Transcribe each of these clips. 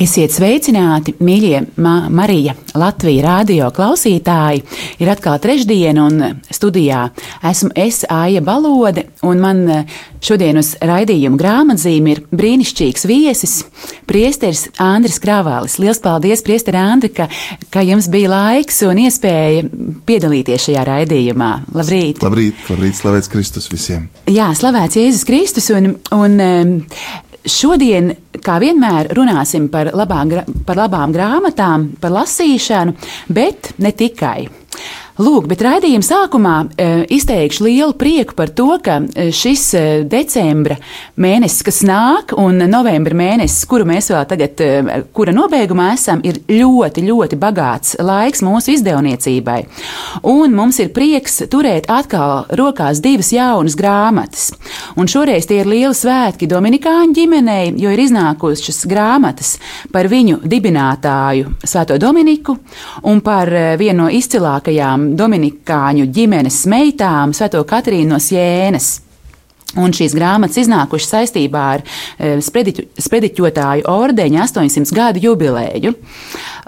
Esiet sveicināti, mīļie Ma Marija Latvijas radio klausītāji. Ir atkal trešdiena, un studijā esmu es Aija Balode, un man eh, šodien uz raidījuma grāmatzīme ir brīnišķīgs viesis, priesteris Andris Kravālis. Lielas paldies, priesteri Andri, ka, ka jums bija laiks un iespēja piedalīties šajā raidījumā. Labrīt! Labrīt, labrīt slavēts Kristus visiem! Jā, slavēts Jēzus Kristus, un, un Šodien, kā vienmēr, runāsim par labām, par labām grāmatām, par lasīšanu, bet ne tikai. Lūk, bet raidījuma sākumā e, izteikšu lielu prieku par to, ka e, šis e, decembra mēnesis, kas nāk, un novembra mēnesis, kuru mēs vēl tagad, kura nobeigumā esam, ir ļoti, ļoti bagāts laiks mūsu izdevniecībai. Un mums ir prieks turēt atkal rokās divas jaunas grāmatas. Un šoreiz tie ir lieli svētki Dominikāņu ģimenei, jo ir iznākušas grāmatas par viņu dibinātāju Svēto Dominiku un par vienu no izcilākajām Dominikāņu ģimenes meitām, Svēto Katrīnu no Sienas. Un šīs grāmatas iznākušas saistībā ar e, sprediķu, sprediķotāju ordeņa 800 gadu jubileju.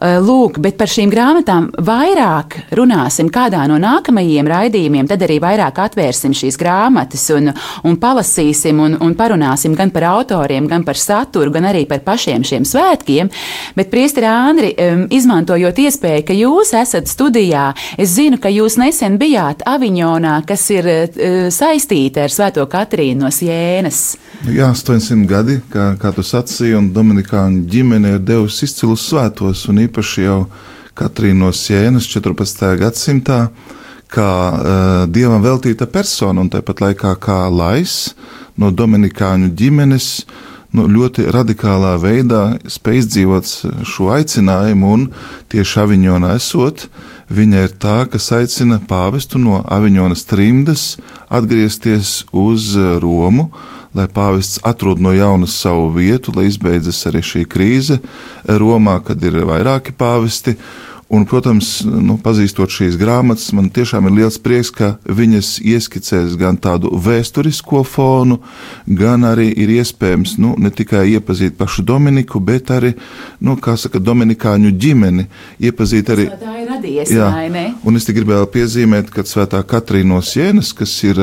E, lūk, bet par šīm grāmatām vairāk runāsim kādā no nākamajiem raidījumiem, tad arī vairāk atvērsim šīs grāmatas un, un palasīsim un, un parunāsim gan par autoriem, gan par saturu, gan arī par pašiem šiem svētkiem. Bet, Priesteri Andri, izmantojot iespēju, ka jūs esat studijā, es zinu, ka jūs nesen bijāt Aviņonā, kas ir saistīta ar Svēto Katrīnu. No Sienas. Jā, 800 gadi, kā, kā tu sacīji, un Dominikāņu ģimene ir devusi izcilus svētos, un īpaši jau Katrīna no Sienas 14. gadsimtā, kā uh, dievam veltīta persona, un tāpat laikā kā lais no Dominikāņu ģimenes nu, ļoti radikālā veidā spēj izdzīvot šo aicinājumu, un tieši Aviņonā esot, viņa ir tā, kas aicina pāvestu no Aviņonas trimdas atgriezties uz Romu, lai pāvests atrod no jauna savu vietu, lai izbeidzas arī šī krīze Romā, kad ir vairāki pāvesti. Un, protams, nu, pazīstot šīs grāmatas, man tiešām ir liels prieks, ka viņas ieskicēs gan tādu vēsturisko fonu, gan arī ir iespējams nu, ne tikai iepazīt pašu Dominiku, bet arī, nu, kā saka, Dominikāņu ģimeni, iepazīt arī. Tā radies, jā, ne? Un es te gribēju piezīmēt, ka Svētā Katrīna no Sienas, kas ir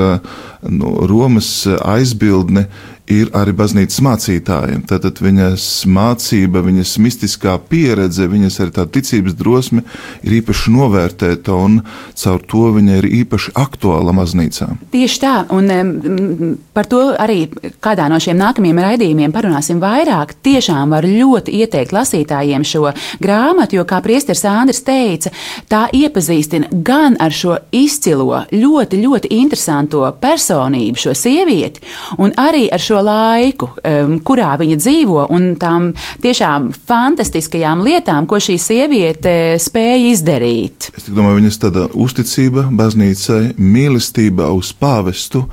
nu, Romas aizbildne, ir arī baznīcas mācītājiem. Tātad viņas mācība, viņas mistiskā pieredze, viņas arī tā ticības drosme ir īpaši novērtēta un caur to viņa ir īpaši aktuāla baznīcā. Tieši tā, un par to arī kādā no šiem nākamajiem raidījumiem parunāsim vairāk. Tiešām var ļoti ieteikt lasītājiem šo grāmatu, jo, kā priesteris Andris teica, tā iepazīstina gan ar šo izcilo, ļoti, ļoti interesanto personību, šo sievieti, un arī ar šo laiku, um, kurā viņa dzīvo, un tām tiešām fantastiskajām lietām, ko šī sieviete spēja izdarīt. Es domāju, viņas tāda uzticība baznīcai, mīlestība uz pāvestu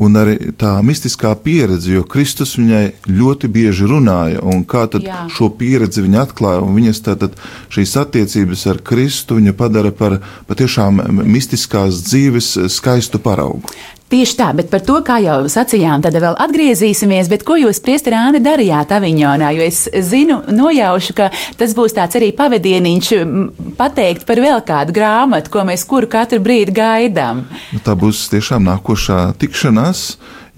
un arī tā mistiskā pieredze, jo Kristus viņai ļoti bieži runāja, un kā tad Jā. šo pieredzi viņa atklāja, un viņas tātad šīs attiecības ar Kristu viņa padara par patiešām mistiskās dzīves skaistu paraugu. Tieši tā, bet par to, kā jau sacījām, tad vēl atgriezīsimies. Bet ko jūs, Priesterāni, darījāt Aviņonā? Jo es zinu, nojaušu, ka tas būs tāds arī pavadieniņš pateikt par vēl kādu grāmatu, ko mēs kuru katru brīdi gaidām. Nu, tā būs tiešām nākošā tikšanās,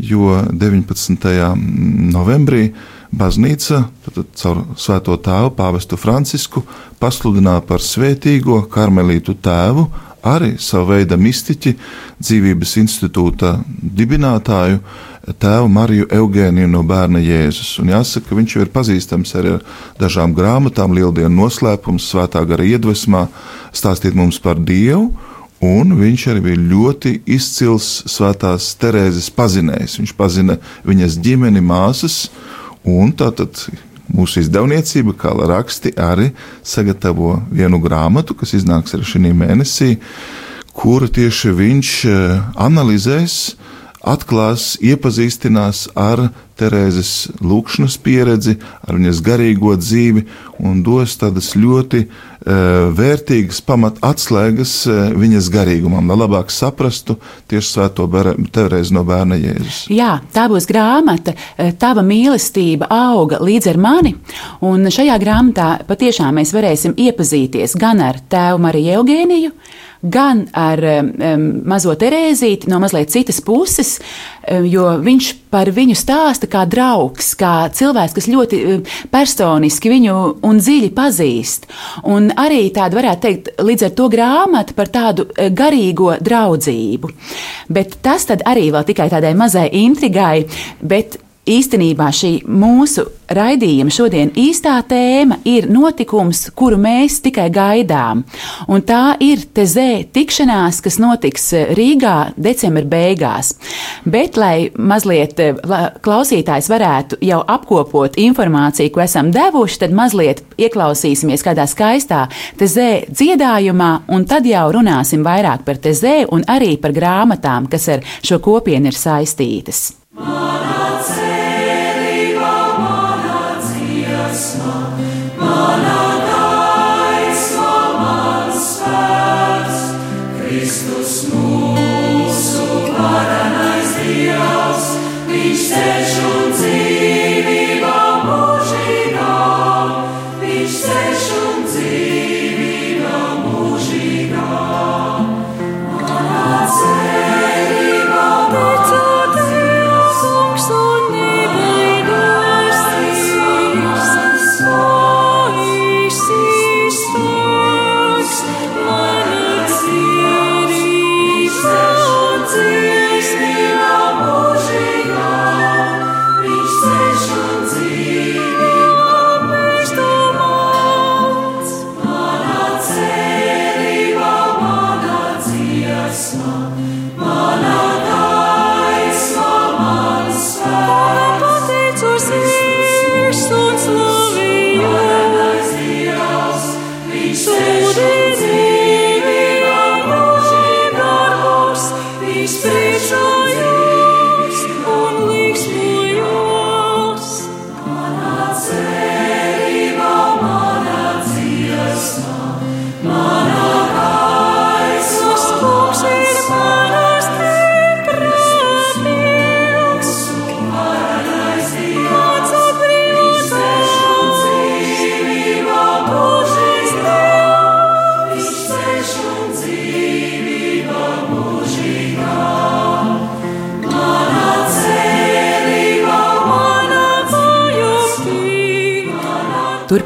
jo 19. novembrī baznīca caur Svēto tēvu pāvestu Francisku pasludināja par svētīgo karmelītu tēvu arī savu veidu mistiķi, dzīvības institūta dibinātāju, tēvu Mariju Eugēniju no bērna Jēzus. Un jāsaka, ka viņš jau ir pazīstams arī ar dažām grāmatām, Lieldienu noslēpums, svētā gara iedvesmā, stāstīt mums par Dievu. Un viņš arī bija ļoti izcils svētās Terēzes pazinējs. Viņš pazina viņas ģimeni, māsas, un tātad mūsu izdevniecība, kā raksti, arī sagatavo vienu grāmatu, kas iznāks arī šī mēnesī, kuru tieši viņš eh, analizēs atklās, iepazīstinās ar Terēzes lūkšanas pieredzi, ar viņas garīgo dzīvi un dos tādas ļoti uh, vērtīgas pamat atslēgas uh, viņas garīgumam, lai labāk saprastu tieši svēto Terēzi no bērna Jēzus. Jā, tā būs grāmata, tava mīlestība auga līdz ar mani, un šajā grāmatā patiešām mēs varēsim iepazīties gan ar tēvu Mariju Eugēniju, gan ar um, mazo Terēzīti no mazliet citas puses, um, jo viņš par viņu stāsta kā draugs, kā cilvēks, kas ļoti um, personiski viņu un dziļi pazīst. Un arī tāda varētu teikt, līdz ar to grāmata par tādu uh, garīgo draudzību. Bet tas arī vēl tikai tādai mazai intrigai, bet Īstenībā šī mūsu raidījuma šodien īstā tēma ir notikums, kuru mēs tikai gaidām. Un tā ir Tezē tikšanās, kas notiks Rīgā decembra beigās. Bet, lai mazliet eh, klausītājs varētu jau apkopot informāciju, ko esam devuši, tad mazliet ieklausīsimies kādā skaistā Tezē dziedājumā, un tad jau runāsim vairāk par Tezē un arī par grāmatām, kas ar šo kopienu ir saistītas. seja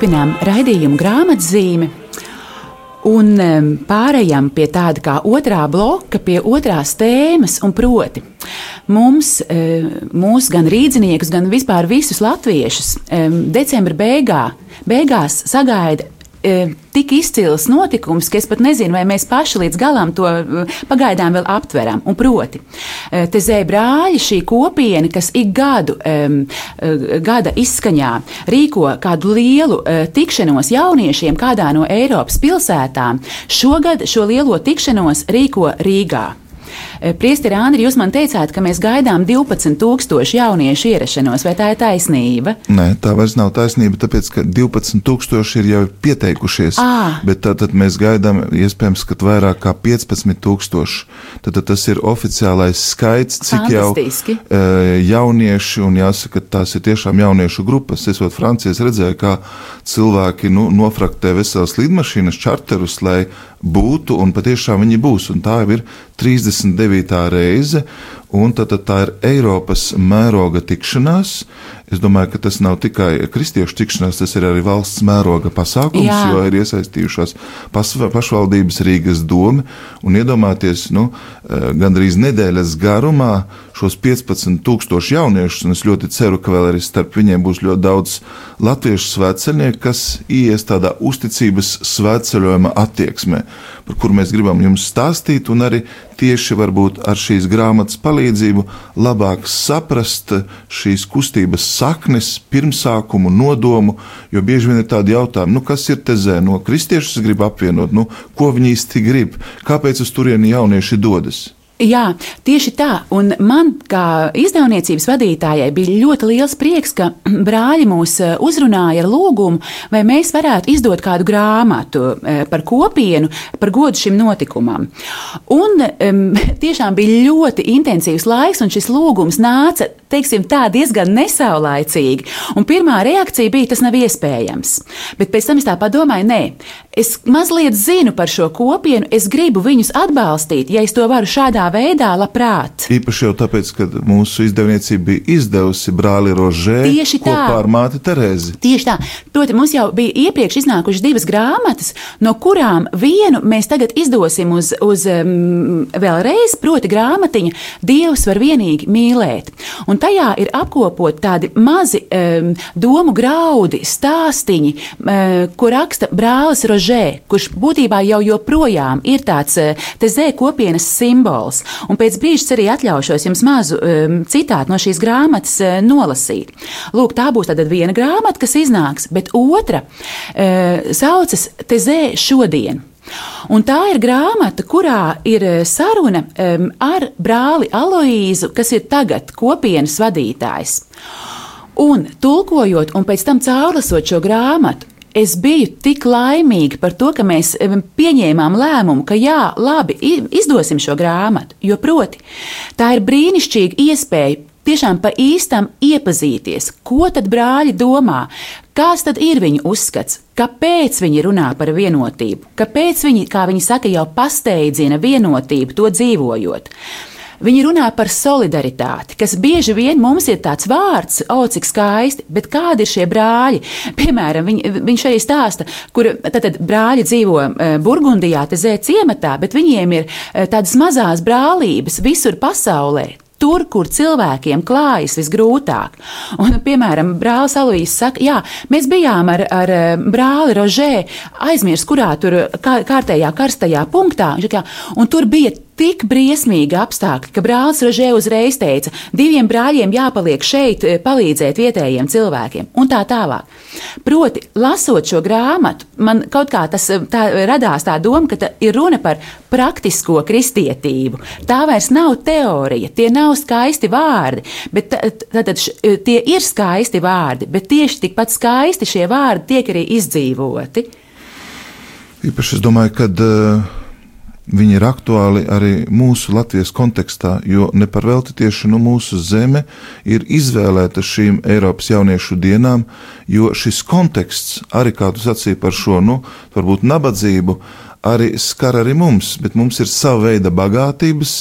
Turpinām raidījumu grāmatzīmi. Un pārējām pie tāda kā otrā bloka, pie otrās tēmas, un proti, mums, mūs gan rīzniekus, gan vispār visus latviešus decembra beigā, beigās sagaida E, tik izcils notikums, ka es pat nezinu, vai mēs paši līdz galam to e, pagaidām vēl aptveram. Un proti, e, te zēbrāļi, šī kopiena, kas ik gadu, gada izskaņā rīko kādu lielu tikšanos jauniešiem kādā no Eiropas pilsētām, šogad šo lielo tikšanos rīko Rīgā. Eh, Priesteri Andri, jūs man teicāt, ka mēs gaidām 12,000 jauniešu ierašanos, vai tā ir taisnība? Nē, tā vairs nav taisnība, tāpēc ka 12,000 ir jau pieteikušies. À. Bet tad mēs gaidām, iespējams, ka vairāk kā 15,000. Tad, tas ir oficiālais skaits, cik jau uh, jaunieši, un jāsaka, tās ir tiešām jauniešu grupas. Esot Francijas redzēju, kā cilvēki nu, nofraktē veselas lidmašīnas, čarterus, lai būtu, un patiešām viņi būs. Un tā jau ir 39. reize, un tad, tad tā ir Eiropas mēroga tikšanās. Es domāju, ka tas nav tikai kristiešu tikšanās, tas ir arī valsts mēroga pasākums, Jā. jo ir iesaistījušās pašvaldības Rīgas doma. Un iedomājieties, nu, eh, gandrīz nedēļas garumā šos 15,000 jauniešus, un es ļoti ceru, ka vēl arī starp viņiem būs ļoti daudz latviešu svētceļnieku, kas ies tādā uzticības svētceļojuma attieksmē, par kuru mēs gribam jums stāstīt, un arī tieši varbūt ar šīs grāmatas palīdzību labāk saprast šīs kustības saknes, pirmsākumu, nodomu, jo bieži vien ir tādi jautājumi, nu, kas ir tezē, no kristiešus grib apvienot, nu, ko viņi īsti grib, kāpēc uz turieni jaunieši dodas. Jā, tieši tā. Un man, kā izdevniecības vadītājai, bija ļoti liels prieks, ka brāļi mūs eh, uzrunāja ar lūgumu, vai mēs varētu izdot kādu grāmatu eh, par kopienu, par godu šim notikumam. Un um, tiešām bija ļoti intensīvs laiks, un šis lūgums nāca teiksim, tā, diezgan nesaulaicīgi. Un pirmā reakcija bija, tas nav iespējams. Bet pēc tam es tā padomāju, nē, es mazliet zinu par šo kopienu, es gribu viņus atbalstīt, ja es to varu šādā tādā veidā labprāt. Īpaši jau tāpēc, ka mūsu izdevniecība bija izdevusi brāli Rožē Tieši tā. kopā ar māti Terēzi. Tieši tā. Proti, mums jau bija iepriekš iznākušas divas grāmatas, no kurām vienu mēs tagad izdosim uz, uz um, vēlreiz, proti, grāmatiņa Dievs var vienīgi mīlēt. Un tajā ir apkopot tādi mazi um, domu graudi, stāstiņi, um, ko raksta brālis Rožē, kurš būtībā jau joprojām ir tāds uh, tezē kopienas simbols tēls. Un pēc brīža arī atļaušos jums mazu um, citātu no šīs grāmatas uh, nolasīt. Lūk, tā būs tāda viena grāmata, kas iznāks, bet otra uh, saucas Tezē šodien. Un tā ir grāmata, kurā ir uh, saruna um, ar brāli Aloīzu, kas ir tagad kopienas vadītājs. Un tulkojot, un pēc tam caurlasot šo grāmatu, es biju tik laimīga par to, ka mēs pieņēmām lēmumu, ka jā, labi, izdosim šo grāmatu. Jo proti, tā ir brīnišķīga iespēja tiešām pa īstam iepazīties, ko tad brāļi domā, kāds tad ir viņu uzskats, kāpēc viņi runā par vienotību, kāpēc viņi, kā viņi saka, jau pasteidzina vienotību, to dzīvojot. Viņi runā par solidaritāti, kas bieži vien mums ir tāds vārds, o, cik skaisti, bet kādi ir šie brāļi? Piemēram, viņ, viņš arī stāsta, kur tad brāļi dzīvo e, Burgundijā, te zē ciematā, bet viņiem ir e, tādas mazās brālības visur pasaulē tur, kur cilvēkiem klājas visgrūtāk. Un, piemēram, brālis Aloīs saka, jā, mēs bijām ar, ar e, brāli Rožē, aizmirst, kurā tur kārtējā karstajā punktā, un tur bija tik briesmīgi apstākļi, ka brālis Rožē uzreiz teica, diviem brāļiem jāpaliek šeit, eh, palīdzēt vietējiem cilvēkiem, un tā tālāk. Proti, lasot šo grāmatu, man kaut kā tas eh, tā, radās tā doma, ka tā ir runa par praktisko kristietību. Tā vairs nav teorija, tie nav skaisti vārdi, bet tātad eh, tie ir skaisti vārdi, bet tieši tikpat skaisti šie vārdi tiek arī izdzīvoti. Īpaši es domāju, ka uh, Viņi ir aktuāli arī mūsu Latvijas kontekstā, jo neparvelti tieši nu, mūsu zeme ir izvēlēta šīm Eiropas jauniešu dienām, jo šis konteksts, arī kā tu sacīji par šo, nu, varbūt nabadzību, arī skar arī mums, bet mums ir sava veida bagātības,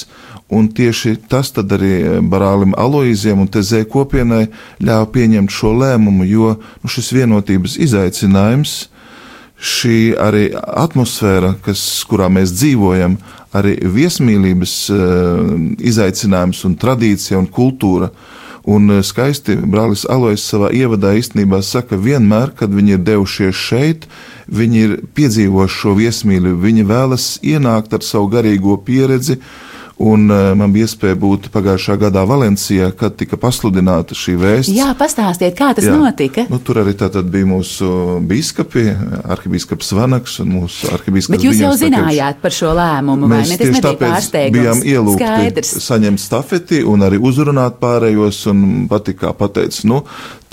un tieši tas arī brālim Aloīziem un Tezē kopienai ļāva pieņemt šo lēmumu, jo nu, šis vienotības izaicinājums šī arī atmosfēra, kas, kurā mēs dzīvojam, arī viesmīlības uh, izaicinājums un tradīcija un kultūra. Un uh, skaisti brālis Alois savā ievadā īstenībā saka, vienmēr, kad viņi ir devušies šeit, viņi ir piedzīvojuši šo viesmīlību, viņi vēlas ienākt ar savu garīgo pieredzi, uh, Un uh, man bija iespēja būt pagājušā gadā Valencijā, kad tika pasludināta šī vēsts. Jā, pastāstiet, kā tas Jā. notika. Nu, tur arī bija mūsu biskupi, arhibīskaps Vanaks un mūsu arhibīskaps. Bet jūs jau zinājāt par šo lēmumu, vai ne? Tas nebija pārsteigums. Bijām ielūgti Skaidrs. saņemt stafeti un arī uzrunāt pārējos un patikā pateica, nu,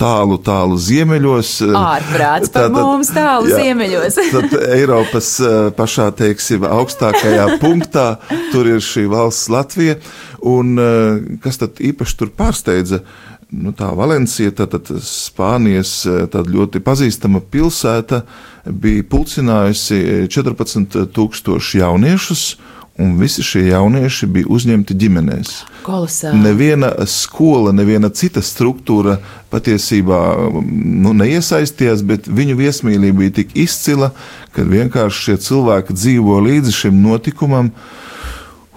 tālu, tālu ziemeļos. Eh, Ārprāts par tātad, mums tālu jā, ziemeļos. tad Eiropas eh, pašā, teiksim, augstākajā punktā tur ir šī valsts Latvija. Un eh, kas tad īpaši tur pārsteidza? Nu, tā Valencija, tātad Spānijas tāda ļoti pazīstama pilsēta, bija pulcinājusi 14,000 jauniešus, un visi šie jaunieši bija uzņemti ģimenēs. Kolosāli. Neviena skola, neviena cita struktūra patiesībā nu, neiesaistījās, bet viņu viesmīlība bija tik izcila, ka vienkārši šie cilvēki dzīvo līdzi šim notikumam.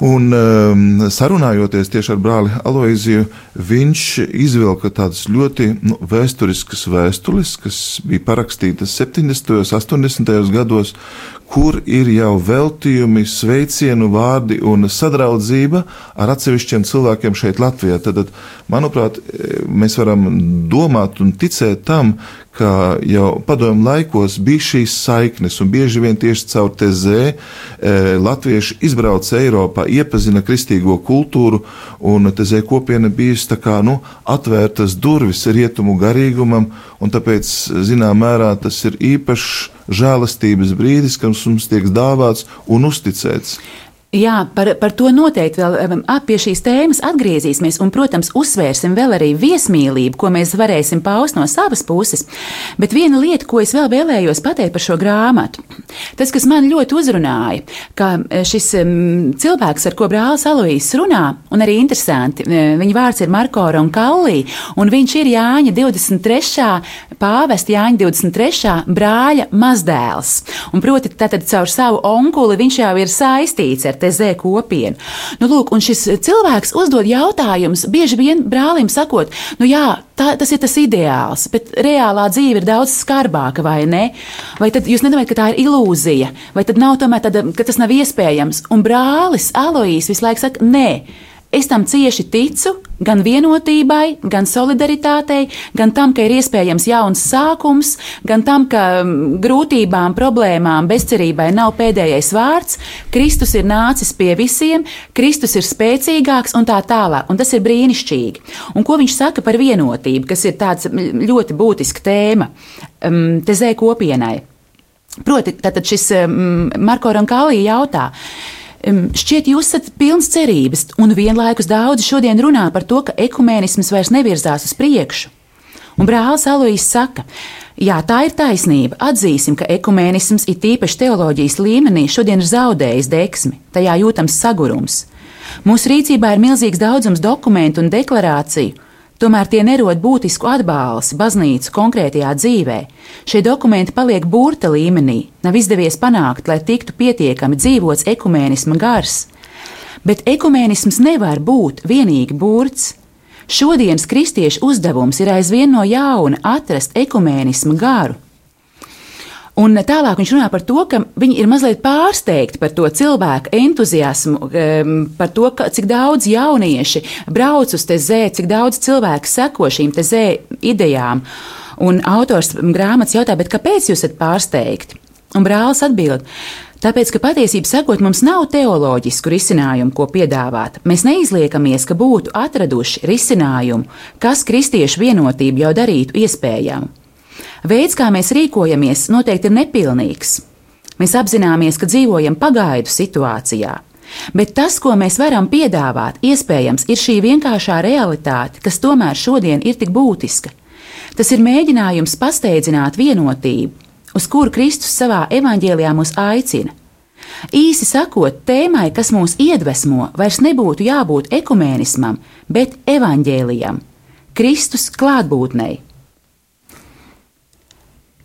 Un um, sarunājoties tieši ar brāli Aloiziju, viņš izvilka tādas ļoti nu, vēsturiskas vēstules, kas bija parakstītas 70. un 80. gados, kur ir jau veltījumi, sveicienu vārdi un sadraudzība ar atsevišķiem cilvēkiem šeit Latvijā. Tad, manuprāt, mēs varam domāt un ticēt tam, ka jau padomju laikos bija šīs saiknes, un bieži vien tieši caur TZ e, latvieši izbrauca Eiropā, iepazina kristīgo kultūru, un TZ kopiena bijusi tā kā nu, atvērtas durvis rietumu garīgumam, un tāpēc, zinām, mērā tas ir īpašs žēlastības brīdis, kas mums tiek dāvāts un uzticēts. Jā, par, par to noteikti vēl pie šīs tēmas atgriezīsimies, un, protams, uzsvērsim vēl arī viesmīlību, ko mēs varēsim paust no savas puses. Bet viena lieta, ko es vēl vēlējos pateikt par šo grāmatu, tas, kas man ļoti uzrunāja, ka e, šis cilvēks, ar ko brālis Aloīs runā, un arī interesanti, e, viņa vārds ir Marko Ronkallī, un viņš ir Jāņa 23. pāvesta Jāņa 23. brāļa mazdēls. Un proti, tātad caur savu onkuli viņš jau ir saistīts ar ar TZ kopienu. Nu, lūk, un šis cilvēks uzdod jautājumus, bieži vien brālim sakot, nu jā, tā, tas ir tas ideāls, bet reālā dzīve ir daudz skarbāka, vai ne? Vai tad jūs nedomājat, ka tā ir ilūzija, vai tad nav tomēr tāda, ka tas nav iespējams? Un brālis Aloīs visu laiku saka, nē. Es tam cieši ticu, gan vienotībai, gan solidaritātei, gan tam, ka ir iespējams jauns sākums, gan tam, ka mm, grūtībām, problēmām, bezcerībai nav pēdējais vārds. Kristus ir nācis pie visiem, Kristus ir spēcīgāks un tā tālāk, un tas ir brīnišķīgi. Un ko viņš saka par vienotību, kas ir tāds ļoti būtiska tēma um, Tezē kopienai? Proti, tātad šis um, Marko Rankālī jautā. Šķiet, jūs esat pilns cerības, un vienlaikus daudzi šodien runā par to, ka ekumēnisms vairs nevirzās uz priekšu. Un brālis Alois saka, jā, tā ir taisnība. Atzīsim, ka ekumēnisms ir tīpaši teoloģijas līmenī šodien ir zaudējis deksmi, tajā jūtams sagurums. Mūsu rīcībā ir milzīgs daudzums dokumentu un deklarāciju, Tomēr tie nerod būtisku atbalstu baznīcu konkrētajā dzīvē. Šie dokumenti paliek burta līmenī, nav izdevies panākt, lai tiktu pietiekami dzīvots ekumēnisma gars. Bet ekumēnisms nevar būt vienīgi burts. Šodienas kristiešu uzdevums ir aizvien no jauna atrast ekumēnisma garu, Un tālāk viņš runā par to, ka viņi ir mazliet pārsteigti par to cilvēku entuziasmu, par to, ka, cik daudz jaunieši brauc uz tezē, cik daudz cilvēku seko šīm tezē idejām. Un autors grāmatas jautā, kāpēc jūs esat pārsteigti? Un brālis atbild, Tāpēc, ka patiesībā sakot, mums nav teoloģisku risinājumu, ko piedāvāt. Mēs neizliekamies, ka būtu atraduši risinājumu, kas kristiešu vienotību jau darītu iespējamu. Veids, kā mēs rīkojamies, noteikti ir nepilnīgs. Mēs apzināmies, ka dzīvojam pagaidu situācijā. Bet tas, ko mēs varam piedāvāt, iespējams, ir šī vienkāršā realitāte, kas tomēr šodien ir tik būtiska. Tas ir mēģinājums pasteidzināt vienotību, uz kuru Kristus savā evaņģēlijā mūs aicina. Īsi sakot, tēmai, kas mūs iedvesmo, vairs nebūtu jābūt ekumēnismam, bet evaņģēlijam, Kristus klātbūtnei.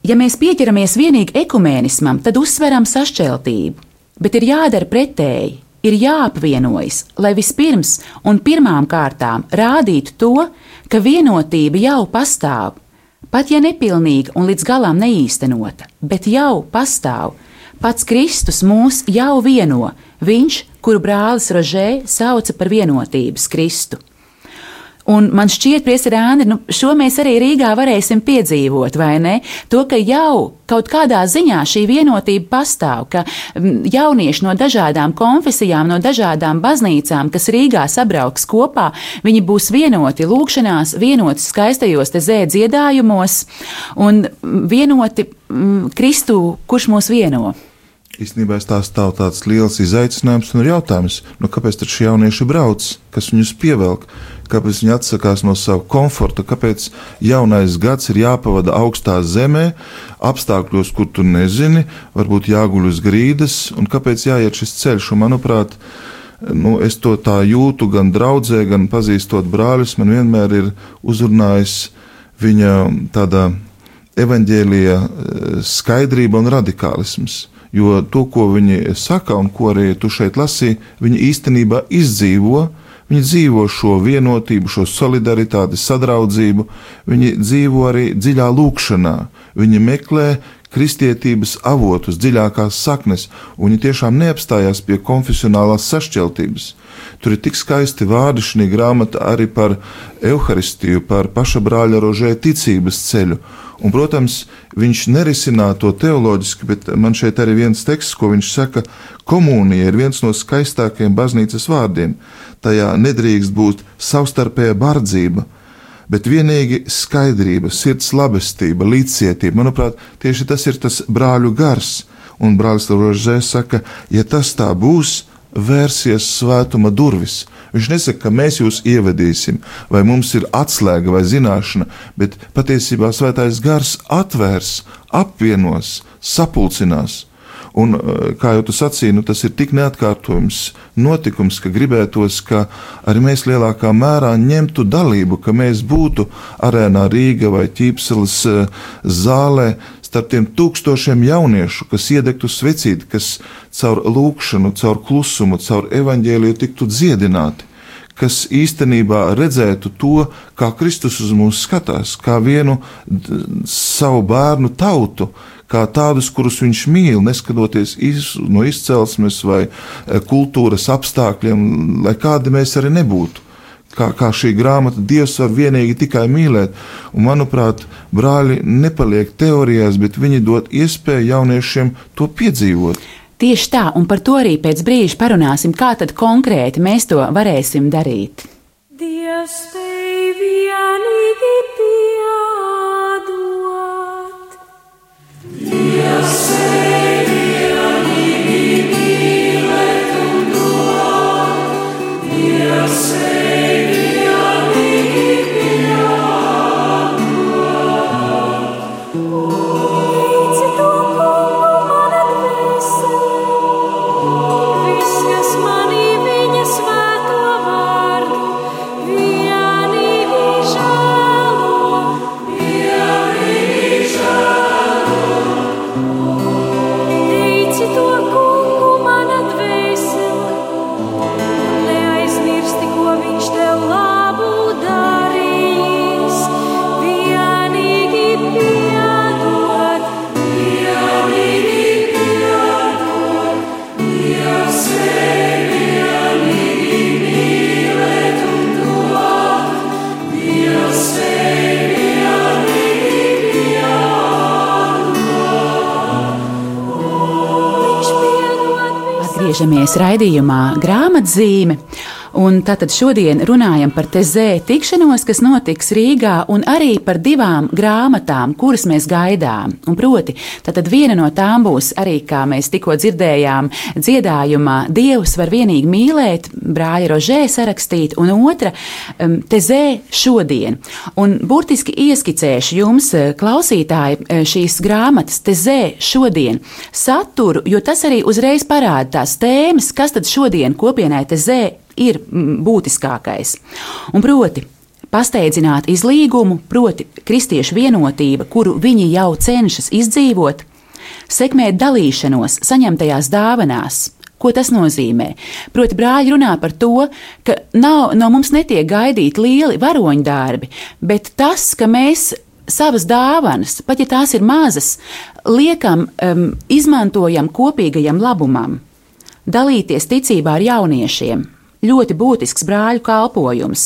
Ja mēs pieķeramies vienīgi ekumēnismam, tad uzsveram sašķeltību, bet ir jādara pretēji. Ir jāapvienojas, lai vispirms un pirmām kārtām rādītu to, ka vienotība jau pastāv, pat ja nepilnīga un līdz galam neīstenota, bet jau pastāv. Pats Kristus mūs jau vieno, viņš, kuru brālis Rožē sauca par vienotības Kristu. Un man šķiet, Priesarāni, nu, šo mēs arī Rīgā varēsim piedzīvot, vai ne? To, ka jau kaut kādā ziņā šī vienotība pastāv, ka jaunieši no dažādām konfesijām, no dažādām baznīcām, kas Rīgā sabrauks kopā, viņi būs vienoti lūkšanās, vienoti skaistajos te zē dziedājumos un vienoti mm, Kristu, kurš mūs vieno. Īstenībā tās stāv tāds liels izaicinājums un jautājums, nu, kāpēc šie jaunieši brauc, kas viņus pievelk, kāpēc viņi atsakās no sava komforta, kāpēc jaunais gads ir jāpavada augstā zemē, apstākļos, kur tu nezini, varbūt jāguļ uz grīdas, un kāpēc jāiet šis ceļš. Un, manuprāt, nu, es to tā jūtu gan draudzē, gan pazīstot brāļus, man vienmēr ir uzrunājis viņa tāda evaņģēlīja eh, skaidrība un radikālisms. Jo to, ko viņi saka un ko arī tu šeit lasīji, viņi īstenībā izdzīvo. Viņi dzīvo šo vienotību, šo solidaritāti, sadraudzību. Viņi dzīvo arī dziļā lūkšanā. Viņi meklē, kristietības avotus, dziļākās saknes, un viņi tiešām neapstājās pie konfesionālās sašķeltības. Tur ir tik skaisti vārdi šī grāmata arī par evaharistiju, par paša brāļa rožē ticības ceļu. Un, protams, viņš nerisināja to teoloģiski, bet man šeit arī viens teksts, ko viņš saka, komunija ir viens no skaistākajiem baznīcas vārdiem. Tajā nedrīkst būt savstarpēja bardzība, bet vienīgi skaidrība, sirds labestība, līdzcietība. Manuprāt, tieši tas ir tas brāļu gars. Un brālis Rožē saka, ja tas tā būs, vērsies svētuma durvis. Viņš nesaka, ka mēs jūs ievedīsim, vai mums ir atslēga vai zināšana, bet patiesībā svētais gars atvērs, apvienos, sapulcinās. Un, eh, kā jau tu sacīji, nu, tas ir tik neatkārtojams notikums, ka gribētos, ka arī mēs lielākā mērā ņemtu dalību, ka mēs būtu arēnā Rīga vai Ķīpseles eh, zālē starp tiem tūkstošiem jauniešu, kas iedegtu svecīti, kas caur lūkšanu, caur klusumu, caur evaņģēliju tiktu dziedināti kas īstenībā redzētu to, kā Kristus uz mums skatās, kā vienu savu bērnu tautu, kā tādus, kurus viņš mīl, neskatoties iz, no izcelsmes vai e, kultūras apstākļiem, lai kādi mēs arī nebūtu. Kā, kā šī grāmata, Dievs var vienīgi tikai mīlēt. Un, manuprāt, brāļi nepaliek teorijās, bet viņi dod iespēju jauniešiem to piedzīvot. Tieši tā, un par to arī pēc brīža parunāsim, kā tad konkrēti mēs to varēsim darīt. Dievs tevi vienīgi piedod. Dievs Atgriežamies raidījumā grāmatzīme. Un tātad šodien runājam par tezē tikšanos, kas notiks Rīgā, un arī par divām grāmatām, kuras mēs gaidām. Un proti, tātad viena no tām būs arī, kā mēs tikko dzirdējām, dziedājumā Dievs var vienīgi mīlēt, brāļa Rožē sarakstīt, un otra tezē šodien. Un burtiski ieskicēšu jums, eh, klausītāji, eh, šīs grāmatas tezē šodien saturu, jo tas arī uzreiz parāda tās tēmas, kas tad šodien kopienai tezē ir mm, būtiskākais. Un proti, pasteidzināt izlīgumu, proti, kristiešu vienotība, kuru viņi jau cenšas izdzīvot, sekmēt dalīšanos saņemtajās dāvanās. Ko tas nozīmē? Proti, brāļi runā par to, ka nav, no mums netiek gaidīti lieli varoņdarbi, bet tas, ka mēs savas dāvanas, pat ja tās ir mazas, liekam, um, izmantojam kopīgajam labumam, dalīties ticībā ar jauniešiem ļoti būtisks brāļu kalpojums.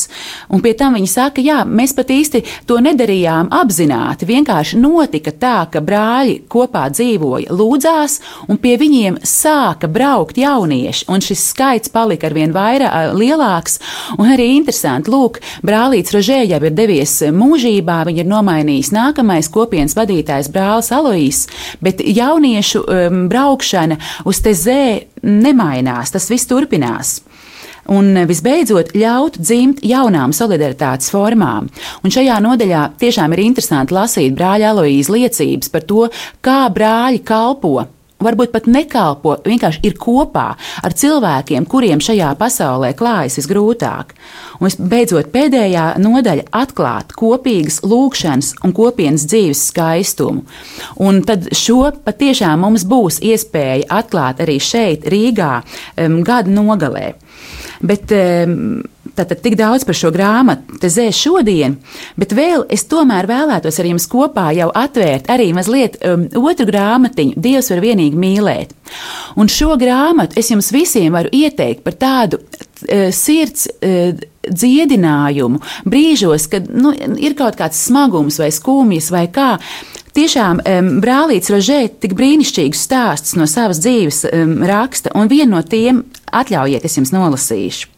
Un pie tam viņi saka, jā, mēs pat īsti to nedarījām apzināti. Vienkārši notika tā, ka brāļi kopā dzīvoja, lūdzās, un pie viņiem sāka braukt jaunieši, un šis skaits palika arvien vairāk, lielāks. Un arī interesanti, lūk, brālīts Rožē jau ir devies mūžībā, viņa ir nomainījis nākamais kopienas vadītājs brālis Aloīs, bet jauniešu um, braukšana uz tezē nemainās, tas viss turpinās un visbeidzot ļaut dzimt jaunām solidaritātes formām. Un šajā nodaļā tiešām ir interesanti lasīt brāļa Aloīzes liecības par to, kā brāļi kalpo varbūt pat nekalpo, vienkārši ir kopā ar cilvēkiem, kuriem šajā pasaulē klājas visgrūtāk. Un beidzot, pēdējā nodaļa atklāt kopīgas lūkšanas un kopienas dzīves skaistumu. Un tad šo patiešām mums būs iespēja atklāt arī šeit, Rīgā, um, gada nogalē. Bet tātad tik daudz par šo grāmatu te zēs šodien, bet vēl es tomēr vēlētos ar jums kopā jau atvērt arī mazliet um, otru grāmatiņu, Dievs var vienīgi mīlēt. Un šo grāmatu es jums visiem varu ieteikt par tādu uh, sirds uh, dziedinājumu brīžos, kad nu, ir kaut kāds smagums vai skumjas vai kā. Tiešām um, brālīts Rožē tik brīnišķīgs stāsts no savas dzīves um, raksta, un vienu no tiem atļaujiet, es jums nolasīšu.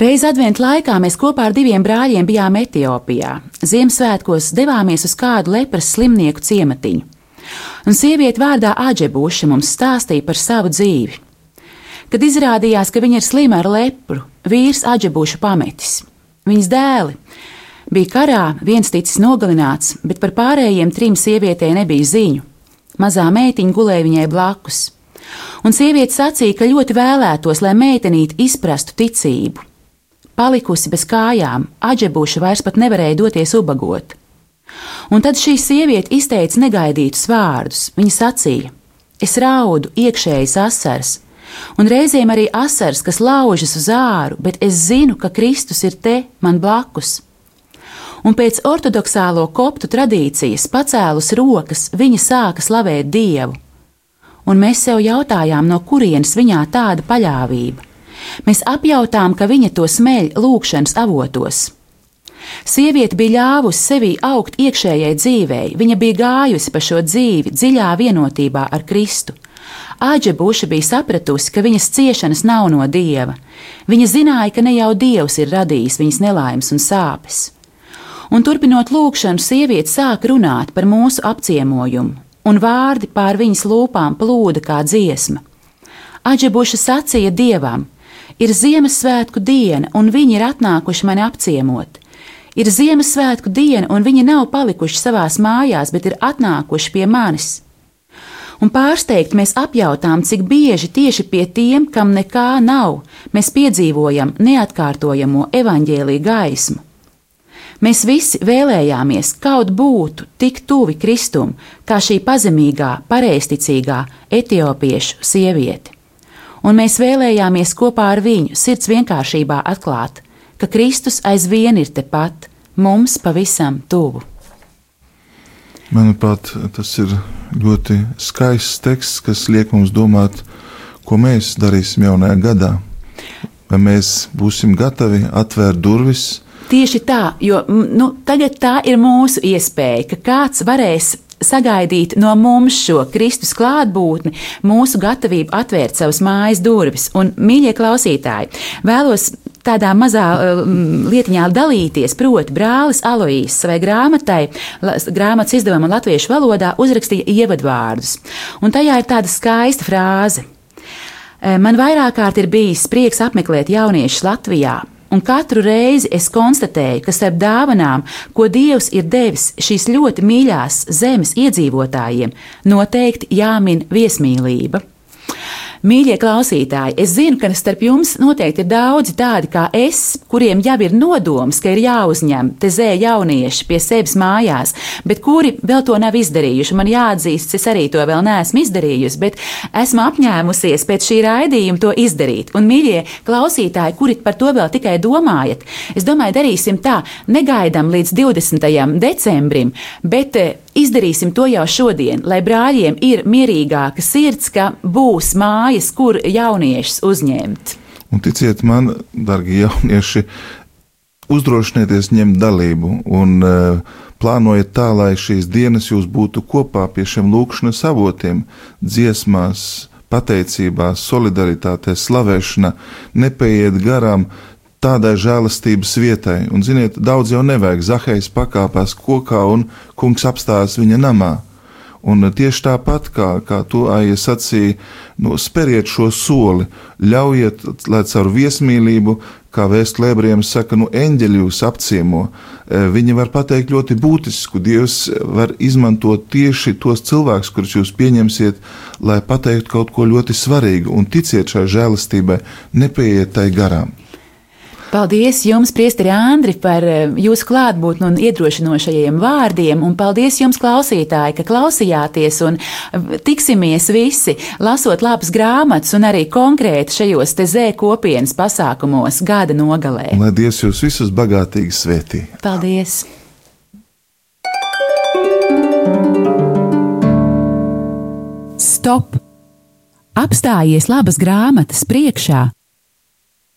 Reiz adventu laikā mēs kopā ar diviem brāļiem bijām Etiopijā. Ziemassvētkos devāmies uz kādu lepras slimnieku ciematiņu. Un sieviete vārdā Aģebūša mums stāstīja par savu dzīvi. Kad izrādījās, ka viņa ir slima ar lepru, vīrs Aģebūša pametis. Viņas dēli Bija karā, viens ticis nogalināts, bet par pārējiem trim sievietēm nebija ziņu. Mazā meitiņa gulēja viņai blakus. Un sieviete sacīja, ka ļoti vēlētos, lai meitenīte izprastu ticību. Palikusi bez kājām, aģebūša vairs pat nevarēja doties ubagot. Un tad šī sieviete izteica negaidītus vārdus. Viņa sacīja: Es raudu iekšējas asaras, un reizēm arī asaras, kas laužas uz āru, bet es zinu, ka Kristus ir te, man blakus un pēc ortodoksālo koptu tradīcijas pacēlus rokas, viņa sāka slavēt Dievu. Un mēs sev jautājām, no kurienes viņā tāda paļāvība. Mēs apjautām, ka viņa to smeļ lūkšanas avotos. Sieviete bija ļāvusi sevī augt iekšējai dzīvei, viņa bija gājusi pa šo dzīvi dziļā vienotībā ar Kristu. Āģe Buša bija sapratusi, ka viņas ciešanas nav no dieva. Viņa zināja, ka ne jau dievs ir radījis viņas nelaimes un sāpes un turpinot lūkšanu, sieviete sāk runāt par mūsu apciemojumu, un vārdi pār viņas lūpām plūda kā dziesma. Aģebuša sacīja dievam: Ir Ziemassvētku diena, un viņi ir atnākuši mani apciemot. Ir Ziemassvētku diena, un viņi nav palikuši savās mājās, bet ir atnākuši pie manis. Un pārsteigti mēs apjautām, cik bieži tieši pie tiem, kam nekā nav, mēs piedzīvojam neatkārtojamo evaņģēlīju gaismu. Mēs visi vēlējāmies kaut būtu tik tuvi Kristum, kā šī pazemīgā, pareizticīgā etiopiešu sieviete. Un mēs vēlējāmies kopā ar viņu sirds vienkāršībā atklāt, ka Kristus aizvien ir tepat, mums pavisam tuvu. Manuprāt, tas ir ļoti skaists teksts, kas liek mums domāt, ko mēs darīsim jaunajā gadā. Vai mēs būsim gatavi atvērt durvis, Tieši tā, jo nu, tagad tā ir mūsu iespēja, ka kāds varēs sagaidīt no mums šo Kristus klātbūtni, mūsu gatavību atvērt savas mājas durvis. Un, mīļie klausītāji, vēlos tādā mazā uh, lietiņā dalīties, proti, brālis Aloīs savai grāmatai, grāmatas izdevuma latviešu valodā uzrakstīja ievadvārdus. Un tajā ir tāda skaista frāze. Man vairāk kārt ir bijis prieks apmeklēt jauniešus Latvijā, un katru reizi es konstatēju, ka starp dāvanām, ko Dievs ir devis šīs ļoti mīļās zemes iedzīvotājiem, noteikti jāmin viesmīlība. Mīļie klausītāji, es zinu, ka starp jums noteikti ir daudzi tādi kā es, kuriem jau ir nodoms, ka ir jāuzņem te zē jaunieši pie sevis mājās, bet kuri vēl to nav izdarījuši. Man jāatzīst, es arī to vēl neesmu izdarījusi, bet esmu apņēmusies pēc šī raidījuma to izdarīt. Un, mīļie klausītāji, kuri par to vēl tikai domājat, es domāju, darīsim tā, negaidām līdz 20. decembrim, bet eh, Izdarīsim to jau šodien, lai brāļiem ir mierīgāka sirds, ka būs mājas, kur jauniešus uzņemt. Un ticiet man, darbie jaunieši, uzdrošinieties ņemt dalību un uh, plānojiet tā, lai šīs dienas jūs būtu kopā pie šiem lūkšanas avotiem, dziesmās, pateicībā, solidaritātē, slavēšanā, nepaiet garām tādai žēlastības vietai. Un, ziniet, daudz jau nevajag. Zahējs pakāpās kokā un kungs apstājas viņa namā. Un tieši tāpat, kā, kā to aija sacīja, nu, speriet šo soli, ļaujiet, lai caur viesmīlību, kā vēstlēbriem saka, nu, eņģeļi jūs apciemo. E, viņi var pateikt ļoti būtisku, Dievs var izmantot tieši tos cilvēkus, kurus jūs pieņemsiet, lai pateiktu kaut ko ļoti svarīgu, un ticiet šai žēlastībai, nepaiet tai garām. Paldies jums, Priesteri Andri, par eh, jūsu klātbūtni un iedrošinošajiem vārdiem, un paldies jums, klausītāji, ka klausījāties un eh, tiksimies visi, lasot labas grāmatas un arī konkrēti šajos te zē kopienas pasākumos gada nogalē. Lai Dievs jūs visus bagātīgi svētī. Paldies! Stop! Apstājies labas grāmatas priekšā